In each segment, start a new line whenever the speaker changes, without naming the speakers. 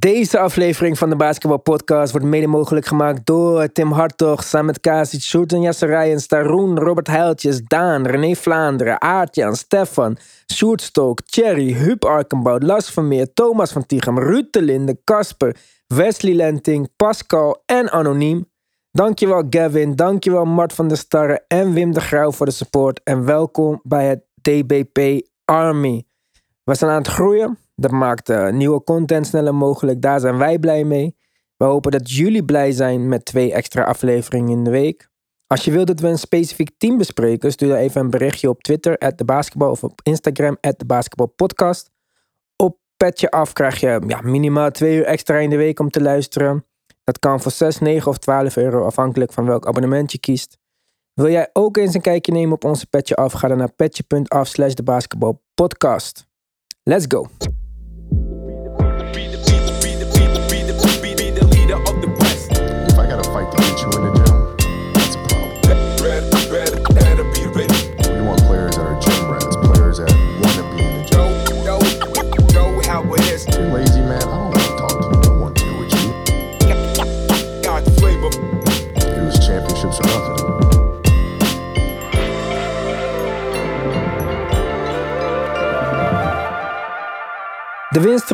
Deze aflevering van de Basketball Podcast wordt mede mogelijk gemaakt door Tim Hartog, Samet Kasic, Sjoerd Jesse Rijens, Taroen, Robert Heiltjes, Daan, René Vlaanderen, Aartjan, Stefan, Sjoerd Stook, Thierry, Huub Arkenbout, Las Vermeer, Thomas van Tichem, Ruud de Linde, Casper, Wesley Lenting, Pascal en Anoniem. Dankjewel Gavin, dankjewel Mart van der Starre en Wim de Grauw voor de support en welkom bij het DBP Army. We zijn aan het groeien. Dat maakt uh, nieuwe content sneller mogelijk. Daar zijn wij blij mee. We hopen dat jullie blij zijn met twee extra afleveringen in de week. Als je wilt dat we een specifiek team bespreken, stuur dan even een berichtje op Twitter, @debasketball of op Instagram, @debasketballpodcast. Op Petje Af krijg je ja, minimaal twee uur extra in de week om te luisteren. Dat kan voor 6, 9 of 12 euro, afhankelijk van welk abonnement je kiest. Wil jij ook eens een kijkje nemen op onze Petje Af? Ga dan naar petje.af slash debasketballpodcast. Let's go!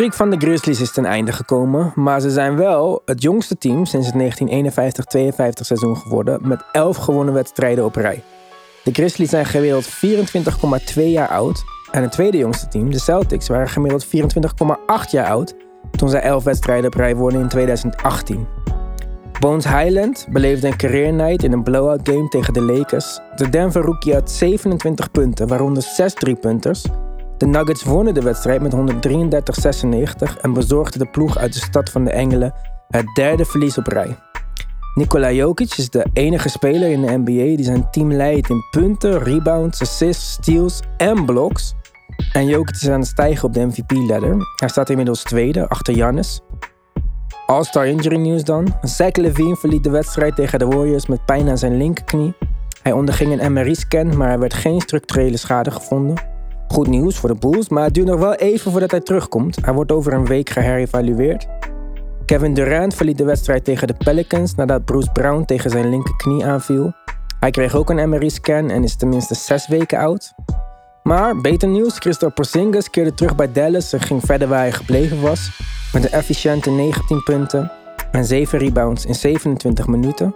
Winstreek van de Grizzlies is ten einde gekomen, maar ze zijn wel het jongste team sinds het 1951-52 seizoen geworden met 11 gewonnen wedstrijden op rij. De Grizzlies zijn gemiddeld 24,2 jaar oud en het tweede jongste team, de Celtics, waren gemiddeld 24,8 jaar oud toen zij 11 wedstrijden op rij wonnen in 2018. Bones Highland beleefde een career night in een blowout game tegen de Lakers. De Denver rookie had 27 punten, waaronder 6 driepunters. De Nuggets wonnen de wedstrijd met 133-96 en bezorgden de ploeg uit de stad van de Engelen het derde verlies op rij. Nikola Jokic is de enige speler in de NBA die zijn team leidt in punten, rebounds, assists, steals en blocks. En Jokic is aan het stijgen op de MVP-ladder. Hij staat inmiddels tweede, achter Giannis. All-star injury news dan. Zach Levine verliet de wedstrijd tegen de Warriors met pijn aan zijn linkerknie. Hij onderging een MRI-scan, maar er werd geen structurele schade gevonden. Goed nieuws voor de Bulls, maar het duurt nog wel even voordat hij terugkomt. Hij wordt over een week geherevalueerd. Kevin Durant verliet de wedstrijd tegen de Pelicans nadat Bruce Brown tegen zijn linkerknie aanviel. Hij kreeg ook een MRI-scan en is tenminste zes weken oud. Maar beter nieuws, Christophe Porzingis keerde terug bij Dallas en ging verder waar hij gebleven was. Met een efficiënte 19 punten en 7 rebounds in 27 minuten.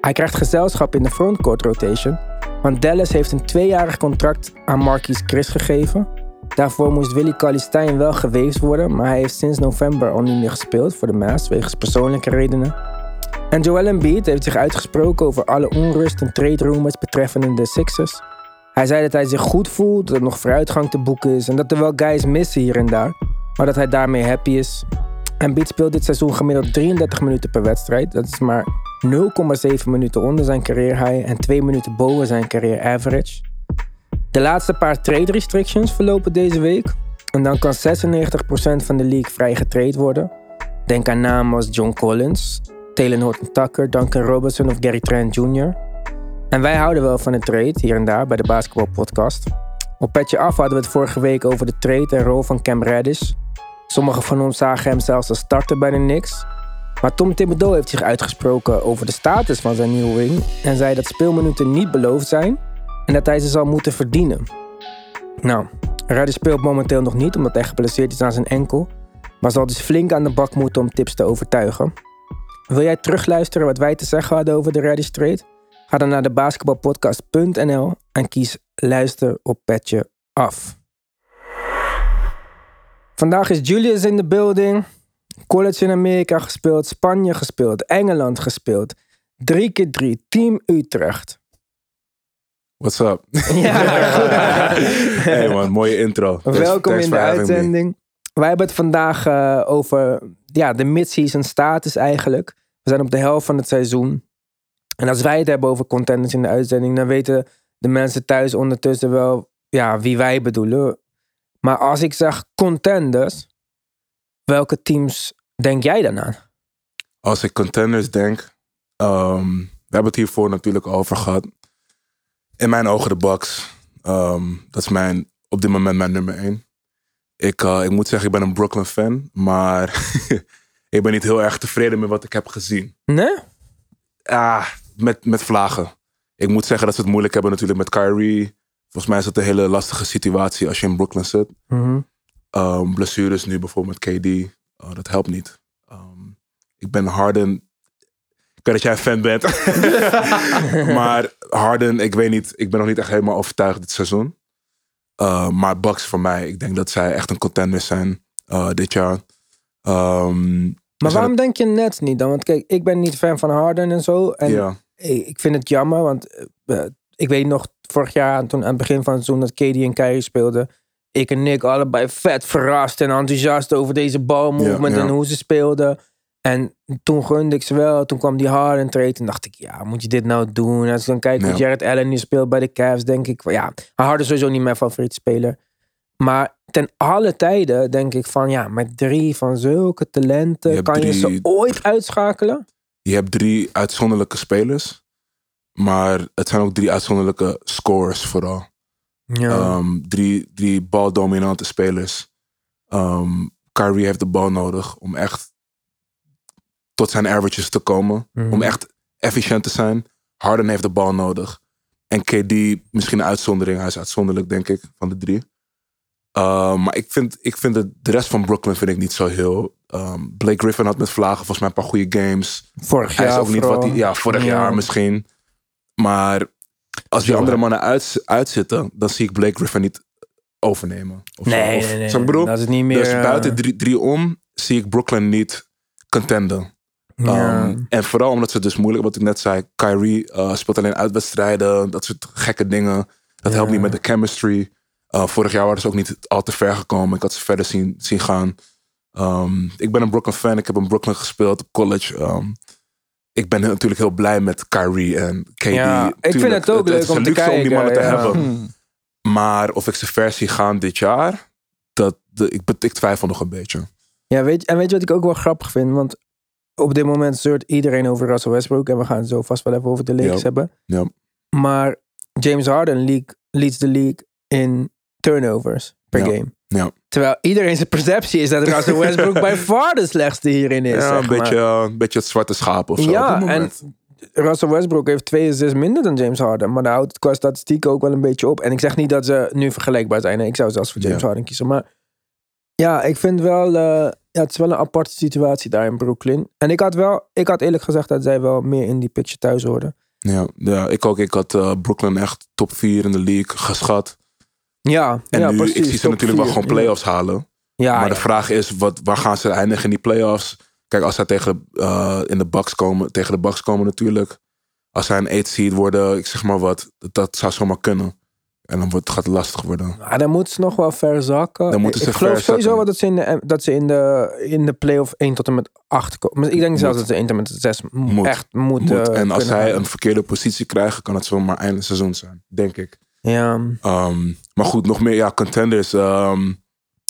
Hij krijgt gezelschap in de frontcourt rotation, want Dallas heeft een tweejarig contract aan Marquise Chris gegeven. Daarvoor moest Willie Cauley-Stein wel geweest worden, maar hij heeft sinds november al niet meer gespeeld voor de Mavs wegens persoonlijke redenen. En Joel Embiid heeft zich uitgesproken over alle onrust en trade rumors betreffende de Sixers. Hij zei dat hij zich goed voelt, dat er nog vooruitgang te boeken is en dat er wel guys missen hier en daar, maar dat hij daarmee happy is. Embiid speelt dit seizoen gemiddeld 33 minuten per wedstrijd. Dat is maar 0,7 minuten onder zijn career high en 2 minuten boven zijn career average. De laatste paar trade restrictions verlopen deze week. En dan kan 96% van de league vrij getrade worden. Denk aan namen als John Collins, Taylor Horton Tucker, Duncan Robertson of Gary Trent Jr. En wij houden wel van de trade hier en daar bij de Basketball Podcast. Op Petje Af hadden we het vorige week over de trade en rol van Cam Reddish. Sommigen van ons zagen hem zelfs als starter bij de Knicks. Maar Tom Thibodeau heeft zich uitgesproken over de status van zijn nieuwe ring en zei dat speelminuten niet beloofd zijn en dat hij ze zal moeten verdienen. Nou, Reddish speelt momenteel nog niet omdat hij geblesseerd is aan zijn enkel, maar zal dus flink aan de bak moeten om tips te overtuigen. Wil jij terugluisteren wat wij te zeggen hadden over de Reddish trade? Ga dan naar de basketbalpodcast.nl en kies luister op petje af. Vandaag is Julius in de building. College in Amerika gespeeld, Spanje gespeeld, Engeland gespeeld. 3 keer 3 Team Utrecht.
What's up?
Ja, goed.
hey man, mooie intro.
Welkom
thanks
in de
me.
uitzending. Wij hebben het vandaag eh, over ja, de mid-season status eigenlijk. We zijn op de helft van het seizoen. En als wij het hebben over contenders in de uitzending, dan weten de mensen thuis ondertussen wel ja, wie wij bedoelen. Maar als ik zeg contenders, welke teams denk jij dan aan?
Als ik contenders denk, ehm, we hebben het hiervoor natuurlijk over gehad. In mijn ogen de Bucks. Ehm, dat is mijn, op dit moment mijn nummer één. Ik, eh, ik moet zeggen, ik ben een Brooklyn fan. Maar ik ben niet heel erg tevreden met wat ik heb gezien.
Nee?
Ah, met, met vlagen. Ik moet zeggen dat ze het moeilijk hebben natuurlijk met Kyrie. Volgens mij is het een hele lastige situatie als je in Brooklyn zit. Um, blessures nu bijvoorbeeld met KD. Oh, dat helpt niet. Ehm, ik ben Harden. Ik weet dat jij een fan bent. maar Harden, ik weet niet. Ik ben nog niet echt helemaal overtuigd dit seizoen. Uh, maar Bucks voor mij. Ik denk dat zij echt een contender zijn uh, dit jaar. Um,
Maar waarom denk je net niet dan? Want kijk, ik ben niet fan van Harden en zo. En
Ja,
ik vind het jammer, want eh, ik weet nog vorig jaar, toen aan het begin van het seizoen dat Katie en Kyrie speelden. Ik en Nick allebei vet verrast en enthousiast over deze balmovement
Ja, ja.
en hoe ze speelden. En toen gunde ik ze wel. Toen kwam die Harden trade. En dacht ik, ja, moet je dit nou doen? Als ik dan kijk hoe
Ja.
Jared Allen nu speelt bij de Cavs, denk ik, van, ja, Harden is sowieso niet mijn favoriete speler. Maar ten alle tijden denk ik van, ja, met drie van zulke talenten,
Je
kan je ze ooit uitschakelen?
je hebt drie uitzonderlijke spelers. Maar het zijn ook drie uitzonderlijke scores vooral.
Ja.
Ehm, drie, drie baldominante spelers. Ehm Kyrie heeft de bal nodig om echt tot zijn averages te komen.
Mhm.
Om echt efficiënt te zijn. Harden heeft de bal nodig. En KD, misschien een uitzondering. Hij is uitzonderlijk, denk ik, van de drie. Ehm, maar ik vind, ik vind het, de rest van Brooklyn vind ik niet zo heel... Blake Griffin had met vlagen volgens mij een paar goede games.
Vorig
Hij
jaar
is ook niet wat. Ja, vorig
Ja.
jaar misschien. Maar als die
Zo,
andere mannen uit, uitzitten... dan zie ik Blake Griffin niet overnemen. Of zo.
Nee,
Of-
nee, nee.
Ik bedoel?
Dat is niet meer.
Dus
eh,
buiten drie, drie om zie ik Brooklyn niet contenden.
ja.
Um, en vooral omdat ze dus moeilijk, wat ik net zei, Kyrie eh, speelt alleen uitwedstrijden, dat soort gekke dingen. Dat helpt niet met de chemistry. Uh, vorig jaar waren ze ook niet al te ver gekomen. Ik had ze verder zien, zien gaan. Um, ik ben een Brooklyn fan. Ik heb in Brooklyn gespeeld op college. Um, ik ben natuurlijk heel blij met Kyrie en KD.
Ja, ik vind het ook leuk
is
om te
die mannen te
ja.
hebben. Maar of ik ze ver zie gaan dit jaar, dat, de, ik, ik twijfel nog een beetje.
Ja, weet je, en weet je wat ik ook wel grappig vind? Want op dit moment zeurt iedereen over Russell Westbrook. En we gaan het zo vast wel even over de Lakers
Ja.
hebben.
Ja.
Maar James Harden league, leads de league in turnovers per
Ja.
game.
Ja.
Terwijl iedereen zijn perceptie is dat Russell Westbrook bij far de slechtste hierin is.
Ja, een beetje, eh, een beetje het zwarte schaap of zo.
Ja, en. Russell Westbrook heeft twee assists minder dan James Harden. Maar daar houdt het qua statistieken ook wel een beetje op. En ik zeg niet dat ze nu vergelijkbaar zijn. Ik zou zelfs voor James
Ja.
Harden kiezen. Maar ja, ik vind wel... eh, ja, het is wel een aparte situatie daar in Brooklyn. En ik had wel... Ik had eerlijk gezegd dat zij wel meer in die picture thuis hoorden.
Ja, ja, ik ook. Ik had eh, Brooklyn echt top 4 in de league geschat.
Ja,
En
ja,
nu,
precies.
ik zie ze natuurlijk wel gewoon playoffs halen.
Ja,
maar de vraag is, wat, waar gaan ze eindigen in die playoffs? Kijk, als zij tegen, eh, in de Bucks komen, tegen de Bucks komen natuurlijk. Als zij een 8 seed worden, ik zeg maar wat, dat, zou zomaar kunnen. En dan wordt, gaat het lastig worden.
Maar dan moeten ze nog wel ver zakken.
Dan moeten
ik
ze
ik geloof sowieso dat ze in de, dat ze in de, in de play-off 1 tot en met 8 komen. Maar ik denk zelfs dat ze 1 tot en met 6
Moet.
echt moeten
Moet. En als zij een verkeerde positie krijgen, kan het zomaar einde seizoen zijn, denk ik.
Ja,
Ehm, maar goed, nog meer, ja, contenders. ehm,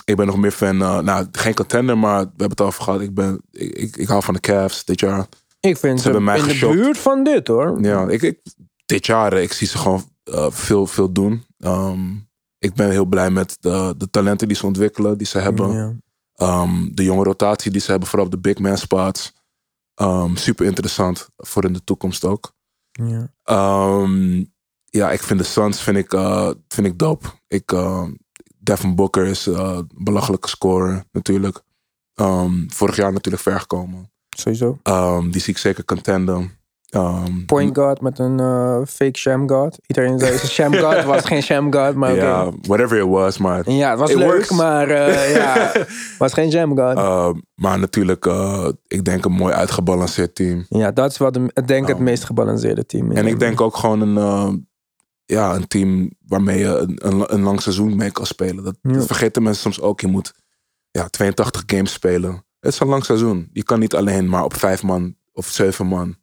ik ben nog meer fan, eh, nou, geen contender, maar we hebben het al over gehad. Ik, ben, ik, ik, ik hou van de Cavs dit jaar.
ik vind
Ze
ze,
hebben mij
in de buurt van dit hoor.
Ja, ik, ik, dit jaar, eh, ik zie ze gewoon eh, veel, veel doen. Ehm, ik ben heel blij met de, de talenten die ze ontwikkelen, die ze hebben.
Ja.
De jonge rotatie die ze hebben, vooral op de big man spots. Ehm, super interessant voor in de toekomst ook.
Ja.
Ja, ik vind de Suns vind ik, eh, vind ik dope. Ik, eh, Devin Booker is eh, een belachelijke scorer natuurlijk. Ehm, vorig jaar natuurlijk ver gekomen.
Sowieso.
Ehm, die zie ik zeker contenden. Ehm,
Point guard met een eh, fake sham guard. Iedereen zei een sham guard. Het was geen sham guard, maar.
Ja, whatever it was. Maar,
Ja, het was
It
leuk,
works.
maar eh, ja, het was geen sham guard.
ehm, maar natuurlijk, ik denk een mooi uitgebalanceerd team.
ja, dat is wat ik denk het meest gebalanceerde team is.
En ik denk ook gewoon een, ja, een team waarmee je een, een, een lang seizoen mee kan spelen. Dat,
Ja.
dat vergeten mensen soms ook. Je moet ja, 82 games spelen. Het is een lang seizoen. Je kan niet alleen maar op vijf man of zeven man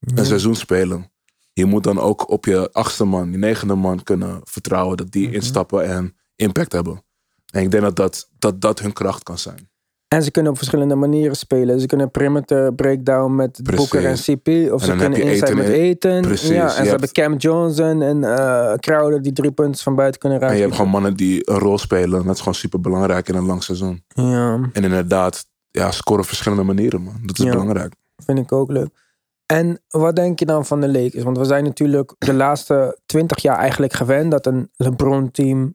een seizoen spelen. Je moet dan ook op je achtste man, je negende man kunnen vertrouwen dat die
Mhm.
instappen en impact hebben. En ik denk dat dat, dat, dat hun kracht kan zijn.
En ze kunnen op verschillende manieren spelen. Ze kunnen perimeter breakdown met
Precies.
Booker en CP. Of
En
ze kunnen inside
Ayton
met
en-
eten.
Precies,
Ja, en ze
hebt-
hebben Cam Johnson en eh Crowder die drie punten van buiten kunnen
En
raken.
je hebt gewoon mannen die een rol spelen. Dat is gewoon super belangrijk in een lang seizoen.
Ja,
En inderdaad, ja, scoren op verschillende manieren, man. Dat is
Ja.
belangrijk.
vind ik ook leuk. En wat denk je dan van de Lakers? Want we zijn natuurlijk de laatste twintig jaar eigenlijk gewend dat een LeBron-team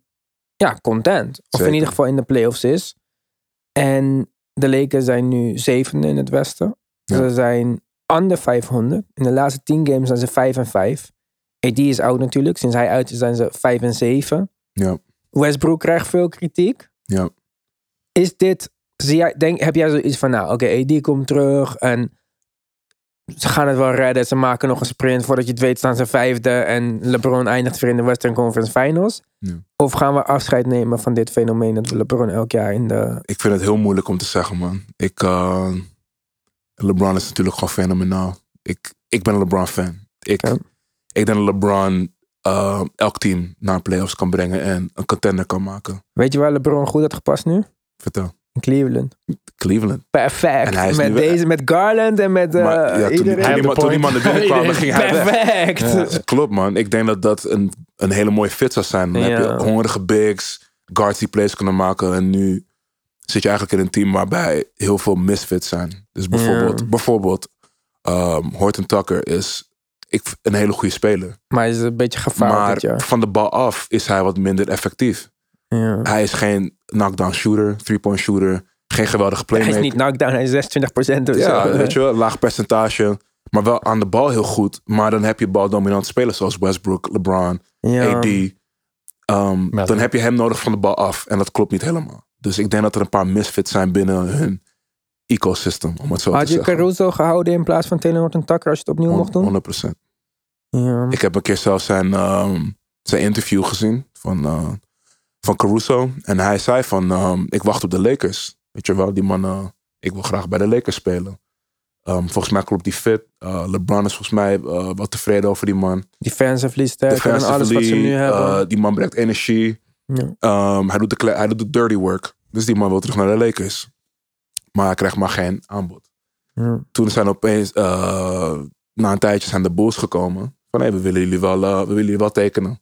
ja, content. Of in ieder geval in de playoffs is. En de Lakers zijn nu zevende in het westen.
Ja.
Ze zijn under 500. In de laatste 10 games zijn ze 5 en 5. AD is oud natuurlijk. Sinds hij uit is zijn ze 5 en 7.
Ja,
Westbrook krijgt veel kritiek.
ja.
Is dit, zie jij, denk, heb jij zoiets van, nou oké, AD komt terug en ze gaan het wel redden. Ze maken nog een sprint. Voordat je het weet staan ze vijfde en LeBron eindigt weer in de Western Conference Finals.
Ja.
Of gaan we afscheid nemen van dit fenomeen dat we LeBron elk jaar in de...
Ik vind het heel moeilijk om te zeggen, man. Ik, eh, LeBron is natuurlijk gewoon fenomenaal. Ik, ik ben een LeBron-fan. Ik,
Ja.
ik denk dat LeBron eh, elk team naar playoffs kan brengen en een contender kan maken.
Weet je waar LeBron goed had gepast nu?
Vertel.
Cleveland.
Cleveland.
Perfect.
En
met
weg.
deze, met Garland en met eh,
Maar ja, toen,
iedereen.
toen, die, man- toen mannen binnenkwamen, ging hij weg.
Perfect.
Ja.
Dus klopt, man. Ik denk dat dat een, een hele mooie fit zou zijn. Dan heb je hongerige bigs, guards die plays kunnen maken. En nu zit je eigenlijk in een team waarbij heel veel misfits zijn. Dus bijvoorbeeld, bijvoorbeeld um, Horton Tucker is ik, een hele goede speler.
Maar hij is een beetje gevaarlijk
maar van de bal af is hij wat minder effectief.
Ja.
Hij is geen knockdown shooter, three-point shooter. Geen geweldige
Hij
playmaker.
is niet knockdown, hij is 26% of
Ja,
zo.
weet je wel, laag percentage. Maar wel aan de bal heel goed. Maar dan heb je baldominante spelers zoals Westbrook, LeBron,
Ja.
AD. Um,
Melton.
dan heb je hem nodig van de bal af. En dat klopt niet helemaal. Dus ik denk dat er een paar misfits zijn binnen hun ecosystem. Om het zo
Had
te
je
zeggen.
Caruso gehouden in plaats van Taylor Horton Tucker als je het opnieuw mocht doen?
100%.
Ja.
Ik heb een keer zelfs zijn, ehm, zijn interview gezien van, eh, van Caruso. En hij zei van, ehm, ik wacht op de Lakers. Weet je wel, die man, ik wil graag bij de Lakers spelen. Ehm, volgens mij klopt die fit. Eh, LeBron is volgens mij eh, wat tevreden over die man.
Defensively sterker en alles wat ze nu hebben.
eh, die man brengt energie.
ja.
Ehm, hij, doet de, hij doet de dirty work. Dus die man wil terug naar de Lakers. Maar hij krijgt maar geen aanbod.
Ja.
Toen zijn opeens, na een tijdje zijn de Bulls gekomen. Van hé, we willen jullie wel, we willen jullie wel tekenen.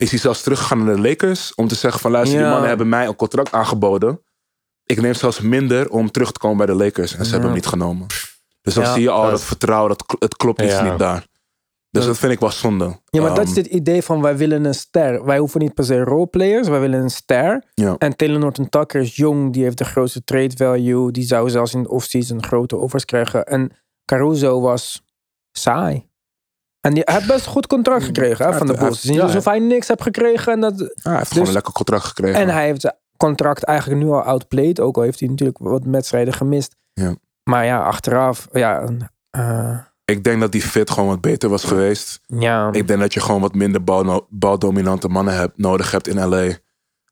Is hij zelfs teruggegaan naar de Lakers om te zeggen van luister,
Ja.
die mannen hebben mij een contract aangeboden. Ik neem zelfs minder om terug te komen bij de Lakers. En ze
Ja.
hebben hem niet genomen. Dus dan
Ja.
zie je al
Dat-
dat vertrouwen, dat, het klopt iets
Ja.
niet daar. Dus
Dat-
vind ik wel zonde.
Ja, maar dat is
Ehm,
het idee van wij willen een ster. Wij hoeven niet per se roleplayers, wij willen een ster.
Ja.
En Taylor Norton Tucker is jong, die heeft de grootste trade value. Die zou zelfs in de offseason grote offers krijgen. En Caruso was saai. En die hij heeft best een goed contract gekregen hè, van de Bulls. Het is niet alsof hij niks heeft gekregen. En, dat,
hij heeft gewoon
Dus-
een lekker contract gekregen.
en hij heeft zijn contract eigenlijk nu al outplayed. Ook al heeft hij natuurlijk wat wedstrijden gemist.
Ja.
Maar ja, achteraf, ja, eh,
Ik denk dat die fit gewoon wat beter was geweest.
ja.
Ik denk dat je gewoon wat minder bal, baldominante mannen hebt, nodig hebt in LA.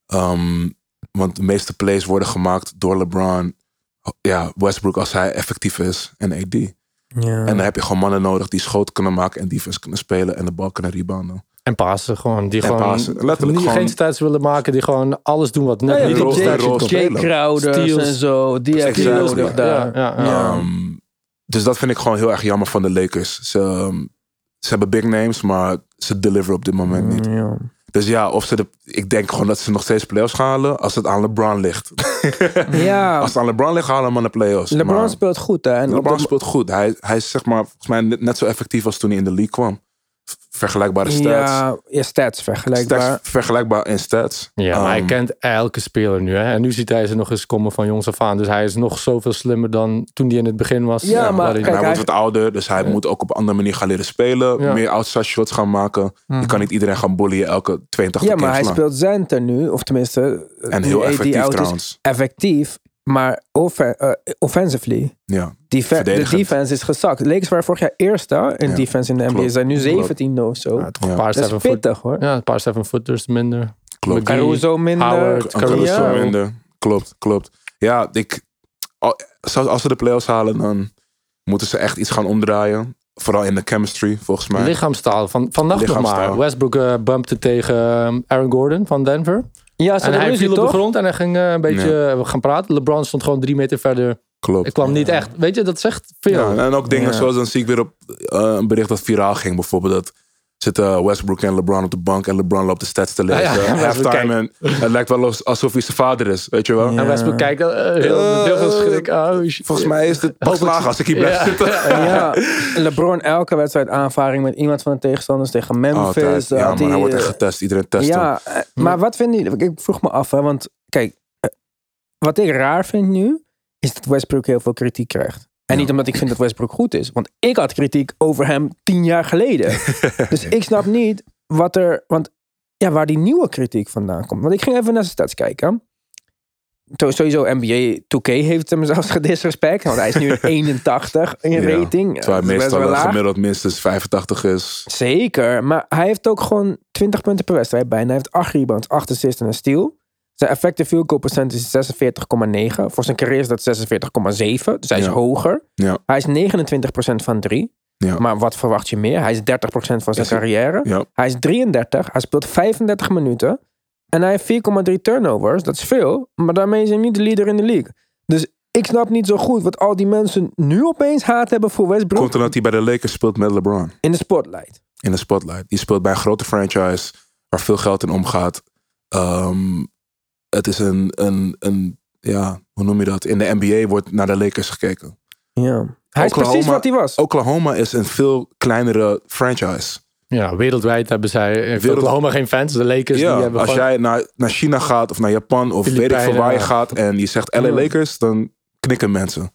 Ehm, want de meeste plays worden gemaakt door LeBron. Ja, Westbrook als hij effectief is en AD.
Ja.
En dan heb je gewoon mannen nodig die schoten kunnen maken en defense kunnen spelen en de bal kunnen rebounden.
En passen gewoon. Die
En
gewoon
passen. Letterlijk
die
gewoon-
geen stats willen maken. Die gewoon alles doen wat net
Ja, ja,
niet op stats.
Jay en zo. Die heb je daar.
Ja, ja.
Ehm, dus dat vind ik gewoon heel erg jammer van de Lakers. Ze, ehm, ze hebben big names, maar ze deliveren op dit moment niet.
Ja.
Dus ja, of ze de, ik denk gewoon dat ze nog steeds playoffs gaan halen als het aan LeBron ligt.
Ja,
Als het aan LeBron ligt, halen we de playoffs.
LeBron
Maar
speelt goed hè. En
LeBron
de-
speelt goed. Hij, hij is zeg maar volgens mij net, net zo effectief als toen hij in de league kwam. Vergelijkbare stats.
Ja, ja, stats vergelijkbaar.
Stats vergelijkbaar in stats.
Ja, maar hij
Ehm,
kent elke speler nu. Hè? En nu ziet hij ze nog eens komen van jongs af aan. Dus hij is nog zoveel slimmer dan toen hij in het begin was.
Ja, maar
hij-
en
kijk,
hij
hij-
wordt wat ouder, dus hij moet ook op een andere manier gaan leren spelen.
Ja.
Meer outside shots gaan maken. Je kan niet iedereen gaan bullyen elke 82
Ja,
keer
maar hij speelt center nu. Of tenminste,
En heel
AD
effectief
is,
trouwens.
Effectief, maar eh, offensively.
Ja.
Defe- de defense is gezakt. Lakers waren vorig jaar eerste in
Ja,
defense in de NBA. Ze zijn nu
Klopt.
17 of zo.
Ja, toch een paar
dat is
seven foot.
pittig hoor.
Ja, een paar seven footers minder.
Klopt.
McGee,
Caruso minder.
Howard,
Caruso minder. Klopt, klopt. Ja, ik, als ze de playoffs halen, dan moeten ze echt iets gaan omdraaien. Vooral in de chemistry, volgens mij.
Lichaamstaal. Van, vannacht nog maar. Westbrook eh, bumpte tegen eh, Aaron Gordon van Denver.
Ja, ze
En hij viel op de grond en hij ging eh, een beetje gaan praten. LeBron stond gewoon drie meter verder.
Klopt.
Ik kwam niet echt. Weet je, dat zegt veel.
Ja, en ook dingen
Ja.
zoals dan zie ik weer op eh, een bericht dat viraal ging. Bijvoorbeeld dat zitten Westbrook en LeBron op de bank en LeBron loopt de stats te lezen.
Ja, ja,
halftime en het lijkt wel als- alsof hij zijn vader is, weet je wel.
Ja.
En Westbrook kijkt eh, heel, heel veel schrik. Oh.
Volgens mij is het pas laag als ik hier blijf
Ja.
zitten.
Ja, LeBron elke wedstrijd aanvaring met iemand van de tegenstanders tegen Memphis.
Altijd. Ja, man, hij wordt echt
eh,
getest. Iedereen test hem.
Ja, maar wat vinden jullie? Ik vroeg me af, hè, want kijk, wat ik raar vind nu, is dat Westbrook heel veel kritiek krijgt. En
Ja.
niet omdat ik vind dat Westbrook goed is, want ik had kritiek over hem tien jaar geleden. dus ik snap niet wat er, want ja, waar die nieuwe kritiek vandaan komt. Want ik ging even naar zijn stats kijken. Sowieso NBA 2K heeft hem zelfs gedisrespect, want hij is nu een 81 in
Ja,
rating.
Terwijl hij meestal
wel
gemiddeld minstens 85 is.
Zeker, maar hij heeft ook gewoon 20 punten per wedstrijd bijna. Hij heeft 8 rebounds, 8 assists en een steal. Zijn effective field goal percentage is 46,9. Voor zijn carrière is dat 46,7. Dus hij is
Ja.
hoger.
Ja.
Hij is 29% van 3.
Ja.
Maar wat verwacht je meer? Hij is 30% van zijn
Is
carrière. Hij is 33. Hij speelt 35 minuten. En hij heeft 4,3 turnovers. Dat is veel. Maar daarmee is hij niet de leader in de league. Dus ik snap niet zo goed wat al die mensen nu opeens haat hebben voor Westbrook
Komt omdat hij bij de Lakers speelt met LeBron.
in de spotlight.
in de spotlight. Die speelt bij een grote franchise waar veel geld in omgaat. Ehm, het is een, een, een, ja, hoe noem je dat? In de NBA wordt naar de Lakers gekeken.
Ja. Hij is
Oklahoma-
precies wat hij was.
Oklahoma is een veel kleinere franchise.
Ja, wereldwijd hebben zij.
Wereld-
Oklahoma geen fans. De Lakers die
Ja,
hebben
als
gewoon-
jij naar, naar China gaat of naar Japan of weet ik veel waar je
ja.
gaat en je zegt LA
Ja.
Lakers, dan knikken mensen.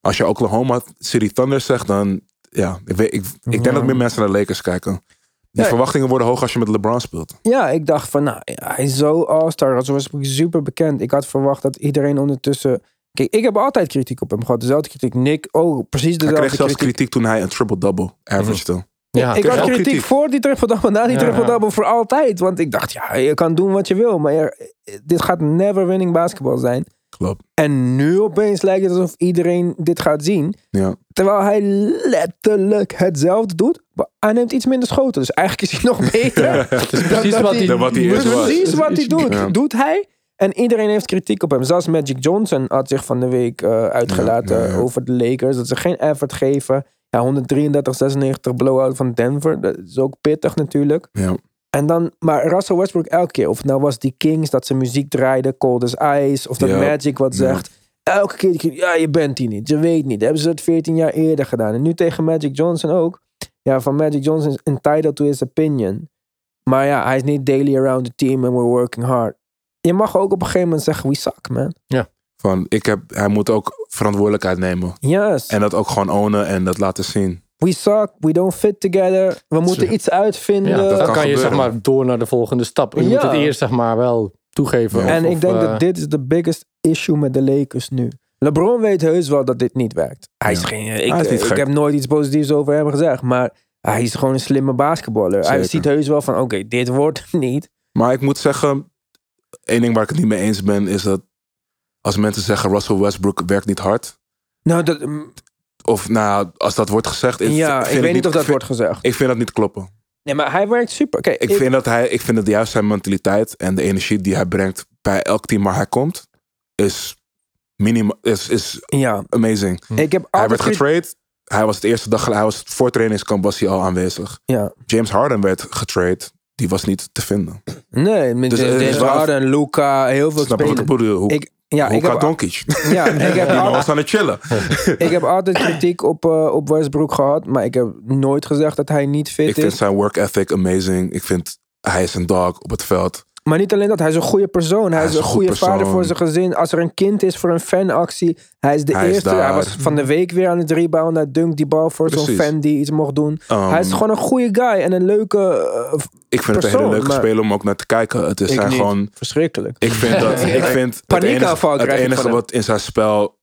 Als je Oklahoma City Thunder zegt, dan ja, ik, weet, ik, ik denk
Ja.
dat meer mensen naar de Lakers kijken. Die
Ja.
verwachtingen worden hoog als je met LeBron speelt.
Ja, ik dacht van, nou, hij is zo all-star. Als was super bekend. Ik had verwacht dat iedereen ondertussen... Kijk, ik heb altijd kritiek op hem gehad. Dezelfde kritiek. Nick, oh, precies
Hij
dezelfde
kreeg zelfs
kritiek.
kritiek toen hij een triple-double averagede.
Ja,
ik had kritiek,
kritiek.
voor die triple-double, na die
Ja.
triple-double, voor altijd. Want ik dacht, ja, je kan doen wat je wil. Maar je- dit gaat never winning basketbal zijn.
Klopt.
En nu opeens lijkt het alsof iedereen dit gaat zien.
Ja.
Terwijl hij letterlijk hetzelfde doet. Maar hij neemt iets minder schoten. Dus eigenlijk is hij nog beter.
Het is precies wat hij...
Wat was.
Precies wat hij doet,
Ja.
doet hij. En iedereen heeft kritiek op hem. Zelfs Magic Johnson had zich van de week eh, uitgelaten
Ja, ja, ja.
over de Lakers. Dat ze geen effort geven. Ja, 133, 96 blowout van Denver. Dat is ook pittig natuurlijk.
Ja.
En dan, maar Russell Westbrook elke keer. Of het nou was die Kings dat ze muziek draaiden. Cold as Ice. Of dat
Ja.
Magic wat
Ja.
zegt. Elke keer, die ja, je bent hier niet. Je weet niet. Hebben ze het 14 jaar eerder gedaan. En nu tegen Magic Johnson ook. Ja, van Magic Johnson is entitled to his opinion. Maar ja, hij is niet daily around the team and we're working hard. Je mag ook op een gegeven moment zeggen, we suck, man.
Van, ik heb, hij moet ook verantwoordelijkheid nemen.
Yes,
En dat ook gewoon ownen en dat laten zien.
We suck, we don't fit together. We moeten iets uitvinden.
Ja, dan
kan
kan, je zeg maar door naar de volgende stap. Je
Ja.
moet het eerst zeg maar wel toegeven.
Ja.
En
of,
ik denk
eh,
dat dit is de biggest issue met de Lakers nu. LeBron weet heus wel dat dit niet werkt. Hij is
Ja.
geen, ik,
Hij is niet
ik
gek.
heb nooit iets positiefs over hem gezegd, maar hij is gewoon een slimme basketballer. Hij ziet heus wel van, oké, dit wordt het niet.
Maar ik moet zeggen, één ding waar ik het niet mee eens ben, is dat als mensen zeggen Russell Westbrook werkt niet hard.
Nou, dat, mm,
Of nou, als dat wordt gezegd. is-
ja,
vind
ik weet niet of dat
vind-
wordt gezegd.
Ik vind dat niet kloppen.
Nee, maar hij werkt super. Kijk,
Ik, vind dat hij, ik vind dat juist zijn mentaliteit en de energie die hij brengt bij elk team waar hij komt, is minima, is, is
ja,
amazing.
ik heb
Hij werd
ge-
getrade. Hij was het eerste dag, hij was voor trainingskamp was hij al aanwezig.
Ja.
James Harden werd getrade. Die was niet te vinden.
Nee, met
Dus, eh,
James
is wel-
Harden, Luca, heel veel
Snap je wat ik
spelers. Ik, ja, ik heb,
Doncic.
ja, ik heb,
Die was aan het chillen.
ik heb altijd kritiek op, eh, op Westbrook gehad, maar ik heb nooit gezegd dat hij niet fit
Ik vind
is.
zijn work ethic amazing. Ik vind hij is een dog op het veld.
Maar niet alleen dat, hij is een goede persoon. Hij, is een
goed
goede vader voor zijn gezin. Als er een kind is voor een fanactie, hij is de
Hij is
eerste. hij was van de week weer aan het rebounden. Hij dunkt die bal voor zo'n fan die iets mocht doen.
Um,
hij is gewoon een goede guy en een leuke... eh,
ik vind het een hele leuke
maar-
speler om ook naar te kijken. Het is
ik
zijn gewoon.
Verschrikkelijk.
Ik vind dat. Ik vind het enige, het enige wat in zijn spel.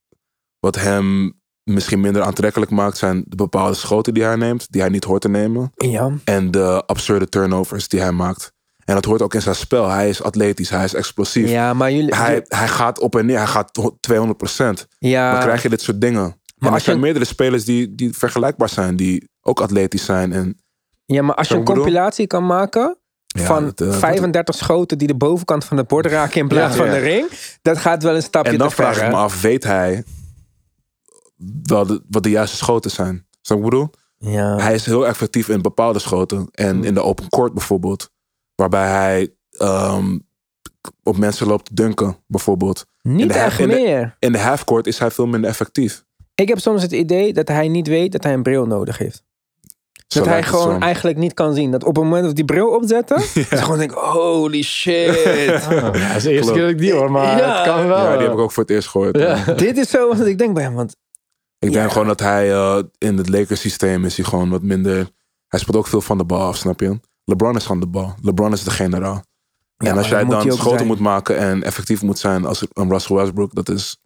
wat hem misschien minder aantrekkelijk maakt. zijn de bepaalde schoten die hij neemt. die hij niet hoort te nemen.
Ja,
En de absurde turnovers die hij maakt. En dat hoort ook in zijn spel. Hij is atletisch, hij is explosief.
ja maar jullie...
Hij, hij gaat op en neer, hij gaat 200 procent.
ja,
Dan krijg je dit soort dingen. Maar
als
er
je-
zijn meerdere spelers die, die vergelijkbaar zijn, die ook atletisch zijn. En
ja, maar als je een
bedoel?
compilatie kan maken
Ja,
van
dat, eh, dat-
35 schoten die de bovenkant van het bord raken in plaats
Ja.
van de ring. Dat gaat wel een stapje
En dan
te ver.
vraag ik me af, weet hij wel de- wat de juiste schoten zijn? Zo ik bedoel?
Ja.
Hij is heel effectief in bepaalde schoten. En in de open court bijvoorbeeld. Waarbij hij ehm, op mensen loopt te dunken, bijvoorbeeld.
Niet
in de-
echt
in de-
meer.
In de halfcourt is hij veel minder effectief.
Ik heb soms het idee dat hij niet weet dat hij een bril nodig heeft.
Zo
Dat hij gewoon
zo.
eigenlijk niet kan zien. Dat op het moment dat hij die bril opzetten, ze gewoon denken, holy shit.
Ja, dat is de eerste
Klopt.
keer dat ik die hoor, maar
Ja.
het kan wel.
Ja, die heb ik ook voor het eerst gehoord.
Ja.
Dit is zo wat ik denk bij hem. Want
Ik denk
Ja.
gewoon dat hij eh, in het Lakers systeem is hij gewoon wat minder... Hij speelt ook veel van de bal af, snap je? LeBron is van de bal. LeBron is de generaal.
Ja,
en als
maar
jij dan schoten
zijn.
moet maken en effectief moet zijn als een Russell Westbrook, dat is,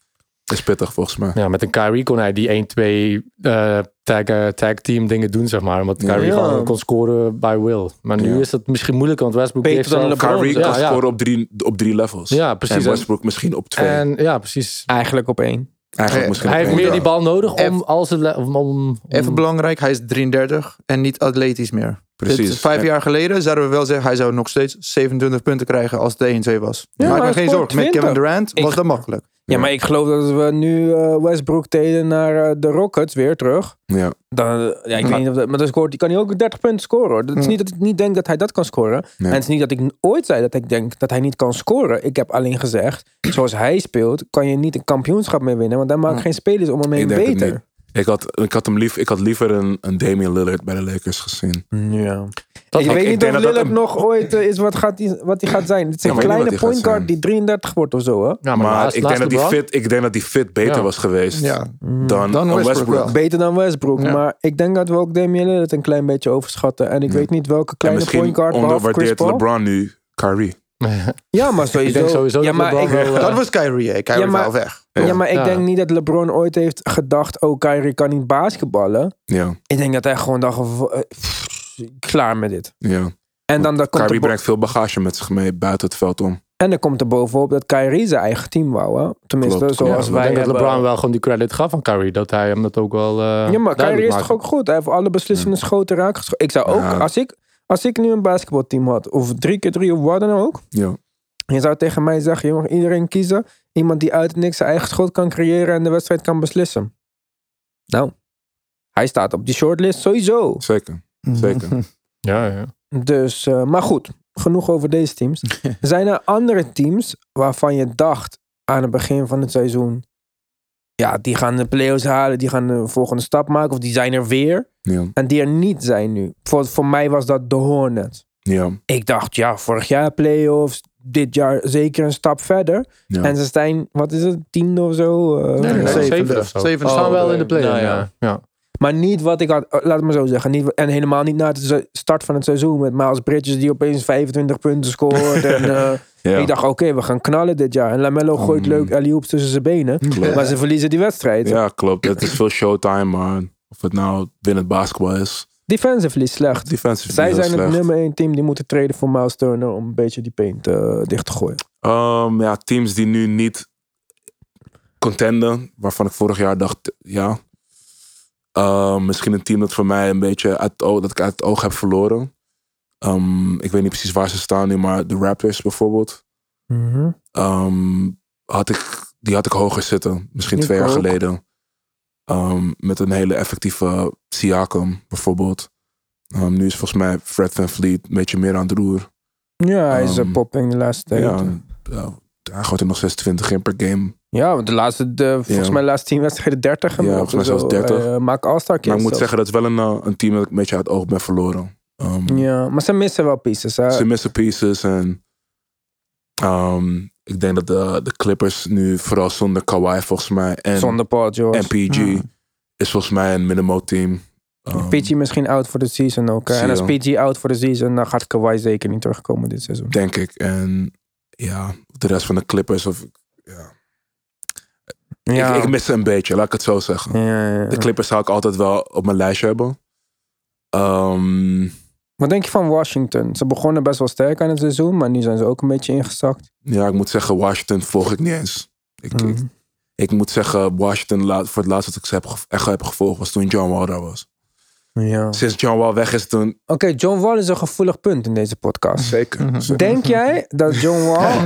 is pittig volgens mij.
Ja, met een Kyrie kon hij die 1-2 eh, tag, eh, tag team dingen doen, zeg maar. Omdat. Kyrie
Ja.
gewoon kon scoren by will. Maar nu
Ja.
is dat misschien moeilijker, want Westbrook
Beter
heeft
dan
zelf-
LeBron.
Kyrie kan
ja.
scoren op drie, op drie levels.
Ja, precies.
En
En,
Westbrook misschien op twee.
en ja, precies.
eigenlijk op één.
Eigenlijk
Hij-
misschien
Hij
op
heeft meer die bal nodig om
Even-
als het om, om, om-
Even belangrijk, hij is 33 en niet atletisch meer.
Precies.
Dit- vijf jaar geleden zouden we wel zeggen, hij zou nog steeds 27 punten krijgen als het 1-2 was.
Ja,
Maak
maar
geen zorgen. Met
20.
Kevin Durant was
Ik-
dat makkelijk.
Ja, maar ik geloof dat we nu eh, Westbrook telen naar eh, de Rockets weer terug.
Ja.
Dan, eh, ja, ik
Maar-
weet niet of dat, maar dan scoort, kan hij ook 30 punten scoren. Hoor. Dat is
Ja.
niet dat ik niet denk dat hij dat kan scoren.
Nee.
En het is niet dat ik ooit zei dat ik denk dat hij niet kan scoren. Ik heb alleen gezegd, zoals hij speelt, kan je niet een kampioenschap meer winnen. Want maakt
Ja.
geen spelers om hem heen
het
beter.
Ik had, ik had, hem lief, ik had liever een, een Damian Lillard bij de Lakers gezien.
Ja.
Dat
ik weet
ik
niet of Lillard
een-
nog ooit eh, is wat, gaat die, wat hij gaat zijn. Het is een kleine point guard die 33 wordt of zo. Hè?
ja,
Maar, ik, denk dat die fit, ik denk dat die fit beter
Ja.
was geweest
Ja,
dan,
Westbrook.
Beter dan Westbrook.
Ja.
Maar ik denk dat we ook Damian Lillard een klein beetje overschatten. En ik
Ja.
weet niet welke
En
kleine
misschien
point guard behalve Chris
onderwaardeert
Paul.
LeBron nu Kyrie.
Ja, maar sowieso.
Ik denk sowieso
ja,
dat
maar
LeBron
ik,
wel, eh,
dat was Kyrie. hè. Kyrie
Ja, maar-
wel weg.
ja, maar ik
Ja.
denk niet dat LeBron ooit heeft gedacht... Oh, Kyrie kan niet basketballen.
Ja,
Ik denk dat hij gewoon dacht... eh, pff, klaar met dit.
ja.
En dan, dan komt
Kyrie brengt veel bagage met zich mee buiten het veld om.
en dan komt er bovenop dat Kyrie zijn eigen team wou. Hè? Tenminste,
Klopt,
zoals
klopt.
ik
wij
denk dat. LeBron wel gewoon die credit gaf aan Kyrie. Dat hij hem dat ook wel eh
Ja, maar Kyrie is toch ook goed? Hij heeft alle beslissende schoten raak geschoten. Ik zou ook,
Ja.
als, ik, als ik nu een basketbalteam had, of drie keer drie of wat dan ook.
Ja.
Je zou tegen mij zeggen, je mag iedereen kiezen. Iemand die uit het niks zijn eigen schot kan creëren en de wedstrijd kan beslissen. Nou, hij staat op die shortlist sowieso.
Zeker, zeker.
Ja, ja.
Dus, eh, maar goed, genoeg over deze teams. Zijn er andere teams waarvan je dacht aan het begin van het seizoen... Ja, die gaan de play-offs halen, die gaan de volgende stap maken. Of die zijn er weer.
Ja,
En die er niet zijn nu. Voor, voor mij was dat de Hornets.
ja,
Ik dacht, ja, vorig jaar play-offs. Dit jaar zeker een stap verder.
ja.
En ze zijn, wat is het, tiende of zo? Eh,
Nee, nee, nee,
Zevende.
zevende of zo. Staan wel in de
Oh,
play
nou
ja.
ja.
Maar niet wat ik had, eh, laat het maar zo zeggen. Niet, en helemaal niet na de start van het seizoen. Met Miles Bridges die opeens 25 punten scoort. en eh,
ja.
ik dacht, oké, we gaan knallen dit jaar. En Lamello gooit
Mm.
leuk alley tussen zijn benen.
Klopt.
Maar ze verliezen die wedstrijd.
Ja, klopt. Het is veel showtime, maar of het nou winnend basketbal is.
Defensively slecht.
Defensive
Zij zijn het nummer 1 team die moeten treden voor Miles Turner. Om een beetje die paint eh, dicht te gooien.
Ehm, ja, teams die nu niet contenden, waarvan ik vorig jaar dacht, ja. Ehm, misschien een team dat voor mij een beetje uit het oog, dat ik uit het oog heb verloren. Ehm, ik weet niet precies waar ze staan nu, maar de Raptors bijvoorbeeld.
Mhm.
Ehm, had ik, die had ik hoger zitten, misschien
Ik
twee jaar
ook.
geleden. Ehm, met een hele effectieve Siakam bijvoorbeeld. Nu is volgens mij Fred Van Vliet een beetje meer aan het roer.
Ja, hij is popping de laatste tijd.
Ja, gooit er nog 26 in per game.
Ja, want de laatste, de, volgens mij de laatste 10 wedstrijden 30
Ja, volgens mij zelfs
zo.
30.
Eh, maak All-Star
Maar ik moet zeggen, dat is wel een, eh, een team dat ik een beetje uit het oog ben verloren. Ehm,
Ja, maar ze missen wel pieces. Hè?
Ze missen pieces en ehm, ik denk dat de, de Clippers nu vooral zonder Kawhi volgens mij en,
Zonder Paul George.
en PG
Ja.
is volgens mij een minimo team. Ehm,
PG misschien out voor de season ook. hè. En als. PG out voor de season, dan gaat Kawhi zeker niet terugkomen dit seizoen.
Denk ik. En ja, de rest van de Clippers. Of, ja.
Ja.
Ik, ik mis ze een beetje, laat ik het zo zeggen.
ja, ja, ja.
De Clippers zou ik altijd wel op mijn lijstje hebben. Ehm,
Wat denk je van Washington? Ze begonnen best wel sterk aan het seizoen, maar nu zijn ze ook een beetje ingezakt.
ja, ik moet zeggen, Washington volg ik niet eens. Ik, ik,
Mhm.
ik moet zeggen, Washington, laat, voor het laatst dat ik ze heb, echt heb gevolgd, was toen John Wall was.
Ja.
Sinds John Wall weg is toen...
Oké, John Wall is een gevoelig punt in deze podcast.
Zeker. zeker.
Denk jij dat John Wall.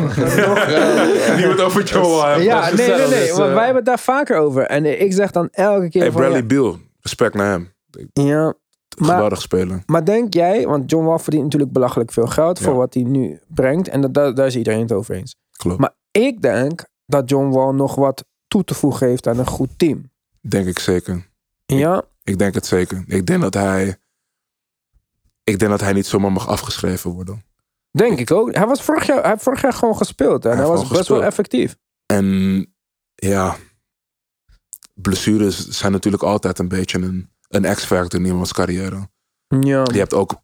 Niemand over John Wall hebben.
Ja, nee, nee, nee.
Dus,
Want
eh,
wij hebben het daar vaker over. En ik zeg dan elke keer
Hey,
van...
Bradley Beal. Respect naar hem.
ja,
Geweldig speler.
maar denk jij... Want John Wall verdient natuurlijk belachelijk veel geld... voor
Ja.
wat hij nu brengt. En dat, daar, daar is iedereen het over eens.
Klopt.
Maar ik denk dat John Wall nog wat toe te voegen heeft aan een goed team.
Denk ik zeker.
Ja?
Ik denk het zeker. Ik denk dat hij... Ik denk dat hij niet zomaar mag afgeschreven worden.
Denk ik ook. Hij was vorig jaar, hij heeft vorig jaar gewoon gespeeld. En
Hij
was best wel effectief.
En ja, blessures zijn natuurlijk altijd een beetje een, een X-factor in iemands carrière.
Ja.
Je hebt ook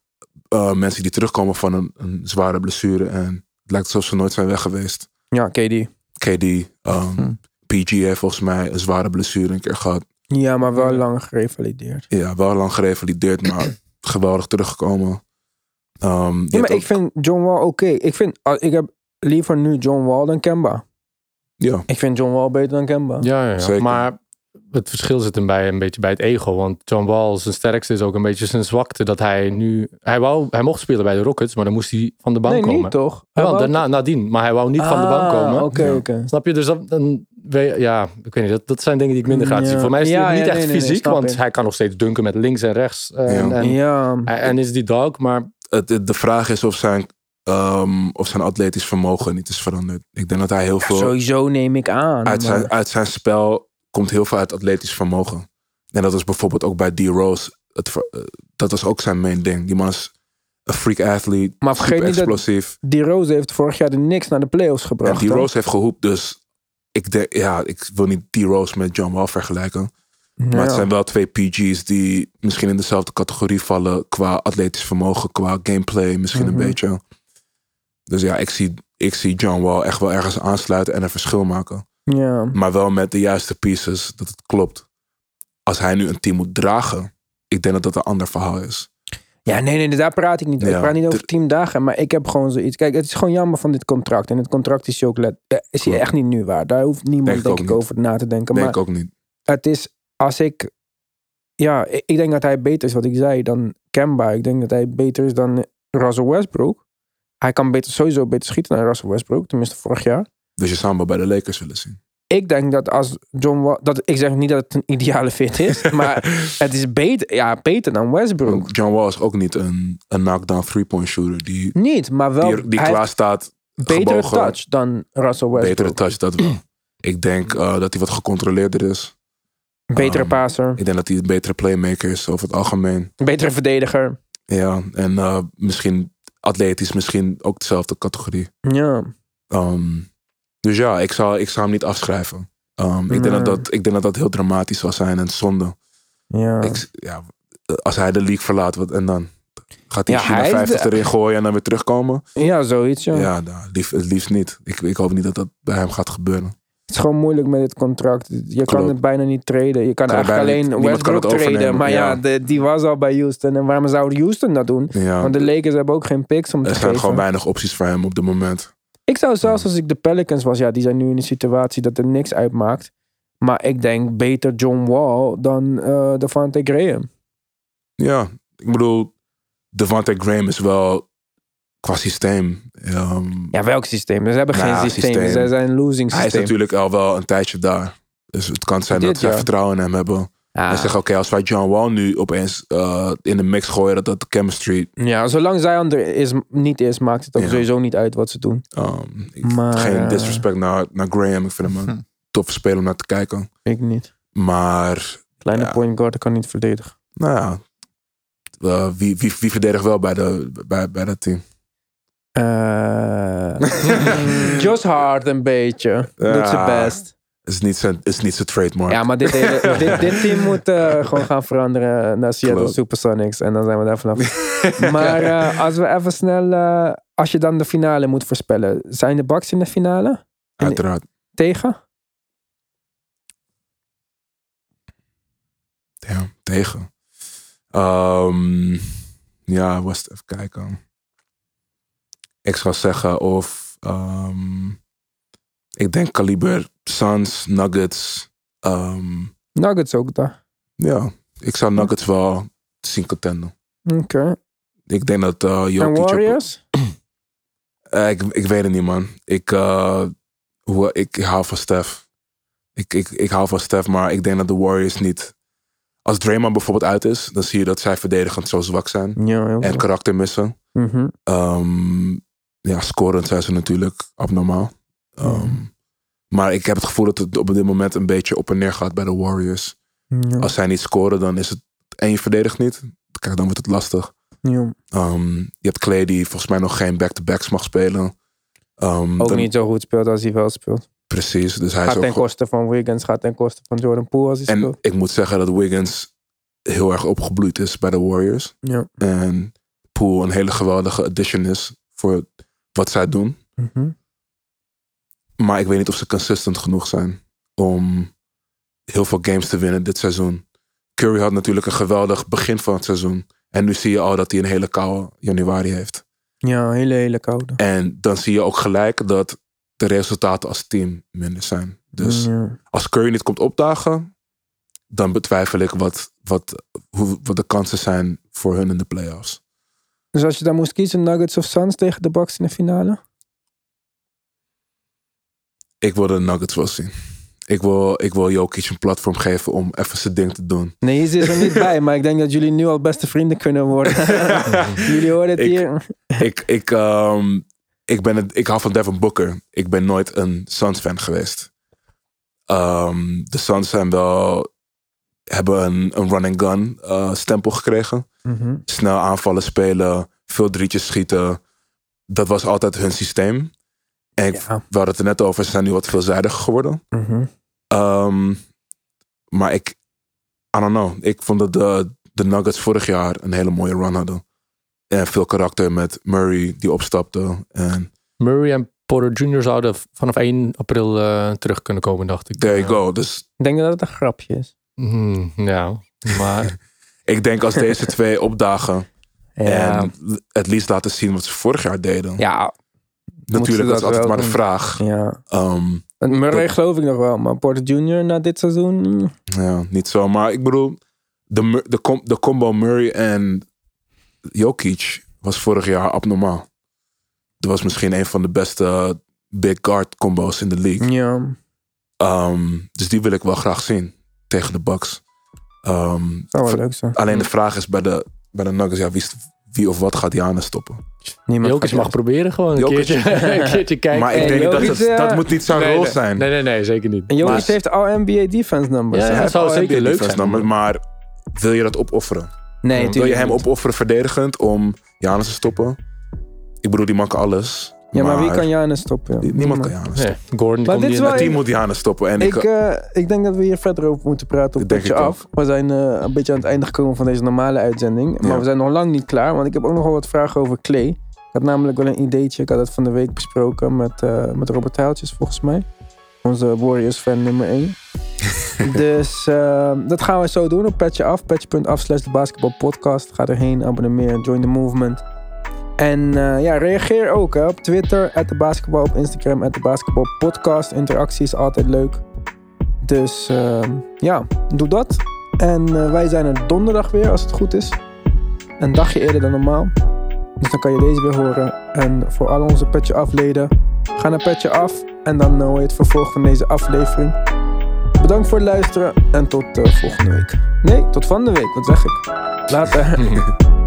eh, mensen die terugkomen van een, een zware blessure en het lijkt alsof ze nooit zijn weg geweest.
Ja, KD.
KD, um,
Hm.
PG heeft volgens mij een zware blessure een keer gehad.
Ja, maar wel lang gerevalideerd.
Ja, wel lang gerevalideerd, maar geweldig teruggekomen. Um, je
Ja, maar ik vind John Wall oké. Ik vind, ik heb liever nu John Wall dan Kemba.
ja,
Ik vind John Wall beter dan Kemba.
Ja, ja, ja.
Zeker.
maar het verschil zit hem bij een beetje bij het ego. Want John Wall, zijn sterkste is ook een beetje zijn zwakte. Dat hij nu... Hij, wou, hij mocht spelen bij de Rockets, maar dan moest hij van de bank
nee,
komen.
niet toch? Hij wou-
daarna, nadien. Maar hij wou niet van de bank
Ah,
komen.
Oké,
Ja.
oké.
Snap je? Dus dat, dan, ja, ik weet niet. Dat, dat zijn dingen die ik minder graag
Ja.
zie. Voor mij is hij
Ja,
niet
ja,
echt
nee, nee, nee,
fysiek, want hij kan nog steeds dunken met links en rechts. En,
Ja.
en,
Ja.
en is die dog, maar
het, het- de vraag is of zijn, um, of zijn atletisch vermogen niet is veranderd. Ik denk dat hij heel veel...
Sowieso neem ik aan.
uit, zijn, uit zijn spel komt heel veel uit atletisch vermogen. En dat is bijvoorbeeld ook bij D-Rose. Eh, dat was ook zijn main ding. Die man is een freak athlete.
Maar vergeet niet dat-
explosief.
Die Rose heeft vorig jaar de niks naar de playoffs
En
gebracht. hè?
D-Rose heeft gehoept. Dus ik, denk, ja, ik wil niet D-Rose met John Wall vergelijken. Maar het zijn wel twee PG's die misschien in dezelfde categorie vallen. Qua atletisch vermogen, qua gameplay misschien
Mhm.
een beetje. Dus ja, ik zie, ik zie John Wall echt wel ergens aansluiten en een verschil maken.
Ja.
Maar wel met de juiste pieces, dat het klopt. Als hij nu een team moet dragen, ik denk dat dat een ander verhaal is.
Ja, nee, nee, daar praat ik niet over.
Ja,
ik praat niet over
d-
teamdagen, maar ik heb gewoon zoiets. Kijk, het is gewoon jammer van dit contract. En het contract is, ook let, eh, is hier
Klopt.
echt niet nu waar. Daar hoeft niemand,
Denk ik
denk,
ook
ik,
niet.
over na te denken.
Denk
maar
ik ook niet.
het is, als ik... Ja, ik, ik denk dat hij beter is, wat ik zei, dan Kemba. Ik denk dat hij beter is dan Russell Westbrook. Hij kan beter, sowieso beter schieten dan Russell Westbrook, tenminste vorig jaar.
Dus je zou hem wel bij de Lakers willen zien.
Ik denk dat als John Wall... Dat, ik zeg niet dat het een ideale fit is, maar het is beter, ja, beter dan Westbrook.
Want John Wall is ook niet een, een knockdown three-point shooter die,
Niet, maar wel...
die, die klaar staat.
betere
gebogen.
touch dan Russell Westbrook.
Betere touch, dat wel. Ik denk eh, dat hij wat gecontroleerder is.
Betere
Um,
passer.
Ik denk dat hij een betere playmaker is over het algemeen.
Betere verdediger.
Ja, en eh, misschien atletisch, misschien ook dezelfde categorie.
Ja.
Um, dus ja, ik zou, ik zou hem niet afschrijven. Um, ik, denk dat dat, ik denk dat dat heel dramatisch zou zijn en zonde.
Ja.
Ik, ja, als hij de league verlaat, wat, en dan gaat hij
Ja,
China
hij is
50
de-
erin gooien en dan weer terugkomen.
ja, zoiets. Ja.
Ja, nou, lief, het liefst niet. Ik, ik hoop niet dat dat bij hem gaat gebeuren.
Het is gewoon moeilijk met dit contract. Je kan het bijna niet traden. Je kan, eigenlijk
niet-
alleen
kan
Westbrook traden. Maar ja,
ja.
de, die was al bij Houston. En waarom zou Houston dat doen?
Ja,
Want de Lakers hebben ook geen picks om te
er zijn
geven.
gewoon weinig opties voor hem op dit moment.
Ik zou zelfs als ik de Pelicans was, ja, die zijn nu in een situatie dat er niks uitmaakt. Maar ik denk beter John Wall dan eh Devante Graham.
Ja, ik bedoel, Devante Graham is wel qua systeem. ehm,
Ja, welk systeem? Ze hebben
Nou
geen systeem.
systeem.
Ze zijn een losing
hij is
systeem.
natuurlijk al wel een tijdje daar. Dus het kan zijn
Dit
dat zij vertrouwen in hem hebben.
Ja.
En zeggen, oké, als wij John Wall nu opeens eh, in de mix gooien, dat dat de chemistry...
Ja, zolang Zion er is, niet is, maakt het ook
Ja.
sowieso niet uit wat ze doen.
ehm, ik-
Maar,
geen
eh,
disrespect naar, naar Graham. Ik vind hem
Hm.
een toffe speler om naar te kijken.
Ik niet.
Maar,
Kleine
Ja.
point guard kan niet verdedigen.
nou ja, eh, wie, wie, wie verdedigt wel bij, de, bij, bij dat team?
Eh Josh Hart een beetje. Doet zijn best.
Is niet zijn, is niet zijn trademark.
Ja, maar dit, hele- dit, dit team moet eh, gewoon gaan veranderen naar Seattle
Klopt.
Supersonics. En dan zijn we daar vanaf. maar eh, als we even snel... eh, als je dan de finale moet voorspellen. Zijn de Bucks in de finale?
Uiteraard.
Tegen?
Ja, tegen. Ehm, ja, was het even kijken. Ik zou zeggen of... ehm, ik denk kaliber Suns, Nuggets. ehm,
Nuggets ook daar.
ja, ik zou Nuggets wel zien contenden.
Oké.
Ik denk dat
En
Jokic... op-
Warriors?
Eh, ik, ik weet het niet, man. Ik, eh, hoe, ik, ik hou van Steph. Ik, ik, ik hou van Steph, maar ik denk dat de Warriors niet... Als Draymond bijvoorbeeld uit is, dan zie je dat zij verdedigend zo zwak zijn.
Ja,
En karakter missen.
Mhm.
Ehm, ja, scorend zijn ze natuurlijk abnormaal. Ehm, Maar ik heb het gevoel dat het op dit moment een beetje op en neer gaat bij de Warriors.
Ja.
Als zij niet scoren, dan is het... En je verdedigt niet. Kijk, dan wordt het lastig.
Ja.
Ehm, je hebt Clay die volgens mij nog geen back-to-backs mag spelen. Ehm,
Ook
dan-
niet zo goed speelt als hij wel speelt.
Precies, dus hij
Gaat ten koste van Wiggins, gaat ten koste van Jordan Poole als hij
En
speelt.
ik moet zeggen dat Wiggins heel erg opgebloeid is bij de Warriors.
Ja.
En Poole een hele geweldige addition is voor wat zij doen.
Mhm.
Maar ik weet niet of ze consistent genoeg zijn om heel veel games te winnen dit seizoen. Curry had natuurlijk een geweldig begin van het seizoen. En nu zie je al dat hij een hele koude januari heeft.
Ja, hele, hele koude.
En dan zie je ook gelijk dat de resultaten als team minder zijn. Dus
Ja.
als Curry niet komt opdagen, dan betwijfel ik wat, wat, hoe, wat de kansen zijn voor hun in de playoffs.
Dus als je dan moest kiezen, Nuggets of Suns tegen de Bucks in de finale?
Ik wil de Nuggets wel zien. Ik wil, ik wil Jokic een platform geven om even zijn ding te doen.
Nee, ze is er niet bij, maar ik denk dat jullie nu al beste vrienden kunnen worden. jullie horen het
Ik-
hier.
ik, ik, ehm, ik, ben het, ik hou van Devin Booker. Ik ben nooit een Suns fan geweest. Ehm, de Suns zijn wel, hebben een, een run and gun eh, stempel gekregen.
Mhm.
snel aanvallen spelen, veel drietjes schieten. Dat was altijd hun systeem. En ik,
Ja.
we hadden het er net over, ze zijn nu wat veelzijdiger geworden.
Mhm.
Ehm, maar ik, I don't know. Ik vond dat de, de Nuggets vorig jaar een hele mooie run hadden. En veel karakter met Murray die opstapte. En
Murray en Porter Jr. zouden vanaf 1 april eh, terug kunnen komen, dacht ik.
there you go. Dus
Ik denk dat het een grapje is.
ja, maar
ik denk als deze twee opdagen
Ja,
en het liefst laten zien wat ze vorig jaar deden.
ja,
Natuurlijk, dat is altijd maar de vraag.
ja.
Ehm,
Murray
Dat-
geloof ik nog wel, maar Porter Jr. na dit seizoen... mm,
Ja, niet zo. Maar ik bedoel, de, de, com- de combo Murray en Jokic was vorig jaar abnormaal. Dat was misschien een van de beste big guard combo's in de league.
Ja,
Ehm, dus die wil ik wel graag zien tegen de Bucks. Ehm,
wel
v-
leuk zijn.
alleen de vraag is bij de, bij de Nuggets, ja, wie, is- wie of wat gaat Giannis stoppen?
Niemand
Jokic
gaat
mag proberen gewoon een keertje, een keertje kijken.
maar ik denk niet dat het, dat moet niet zijn
nee,
rol
nee,
zijn.
Nee, nee, nee, zeker niet.
En Jokic
Maar-
heeft al NBA defense numbers.
Ja, ja,
Hij
zou
heeft al
zeker leuk
Defense
zijn.
nummer, maar wil je dat opofferen?
Nee,
Wil
je hem
niet.
opofferen verdedigend om Giannis te stoppen? Ik bedoel, die man kan alles.
Ja, maar wie kan Janus stoppen?
Die- Niemand kan
Nee,
stoppen.
Gordon die
Maar
komt
dit
niet
is
in.
wel-
Het team moet Giannis stoppen. En ik,
Ik, eh, ik denk dat we hier verder over moeten praten op
ik
Af. We zijn eh, een beetje aan het einde gekomen van deze normale uitzending. Maar
Ja.
we zijn nog lang niet klaar, want ik heb ook nog wel wat vragen over Clay. Ik had namelijk wel een ideetje. Ik had het van de week besproken met, eh, met Robert Huiltjes, volgens mij. Onze Warriors-fan nummer 1. dus dat gaan we zo doen op Petje Af. Petje.af slash de basketbalpodcast. Ga erheen, abonneer, join the movement. En eh, ja, reageer ook hè, op Twitter, at op Instagram, at basketbalpodcast. Interactie is altijd leuk. Dus eh, ja, doe dat. En eh, wij zijn er donderdag weer, als het goed is. Een dagje eerder dan normaal. Dus dan kan je deze weer horen. En voor al onze Petje Afleden, ga naar Petje Af. En dan hoor je het vervolg van deze aflevering. Bedankt voor het luisteren en tot eh, volgende week. Nee, tot van de week, wat zeg ik? Later.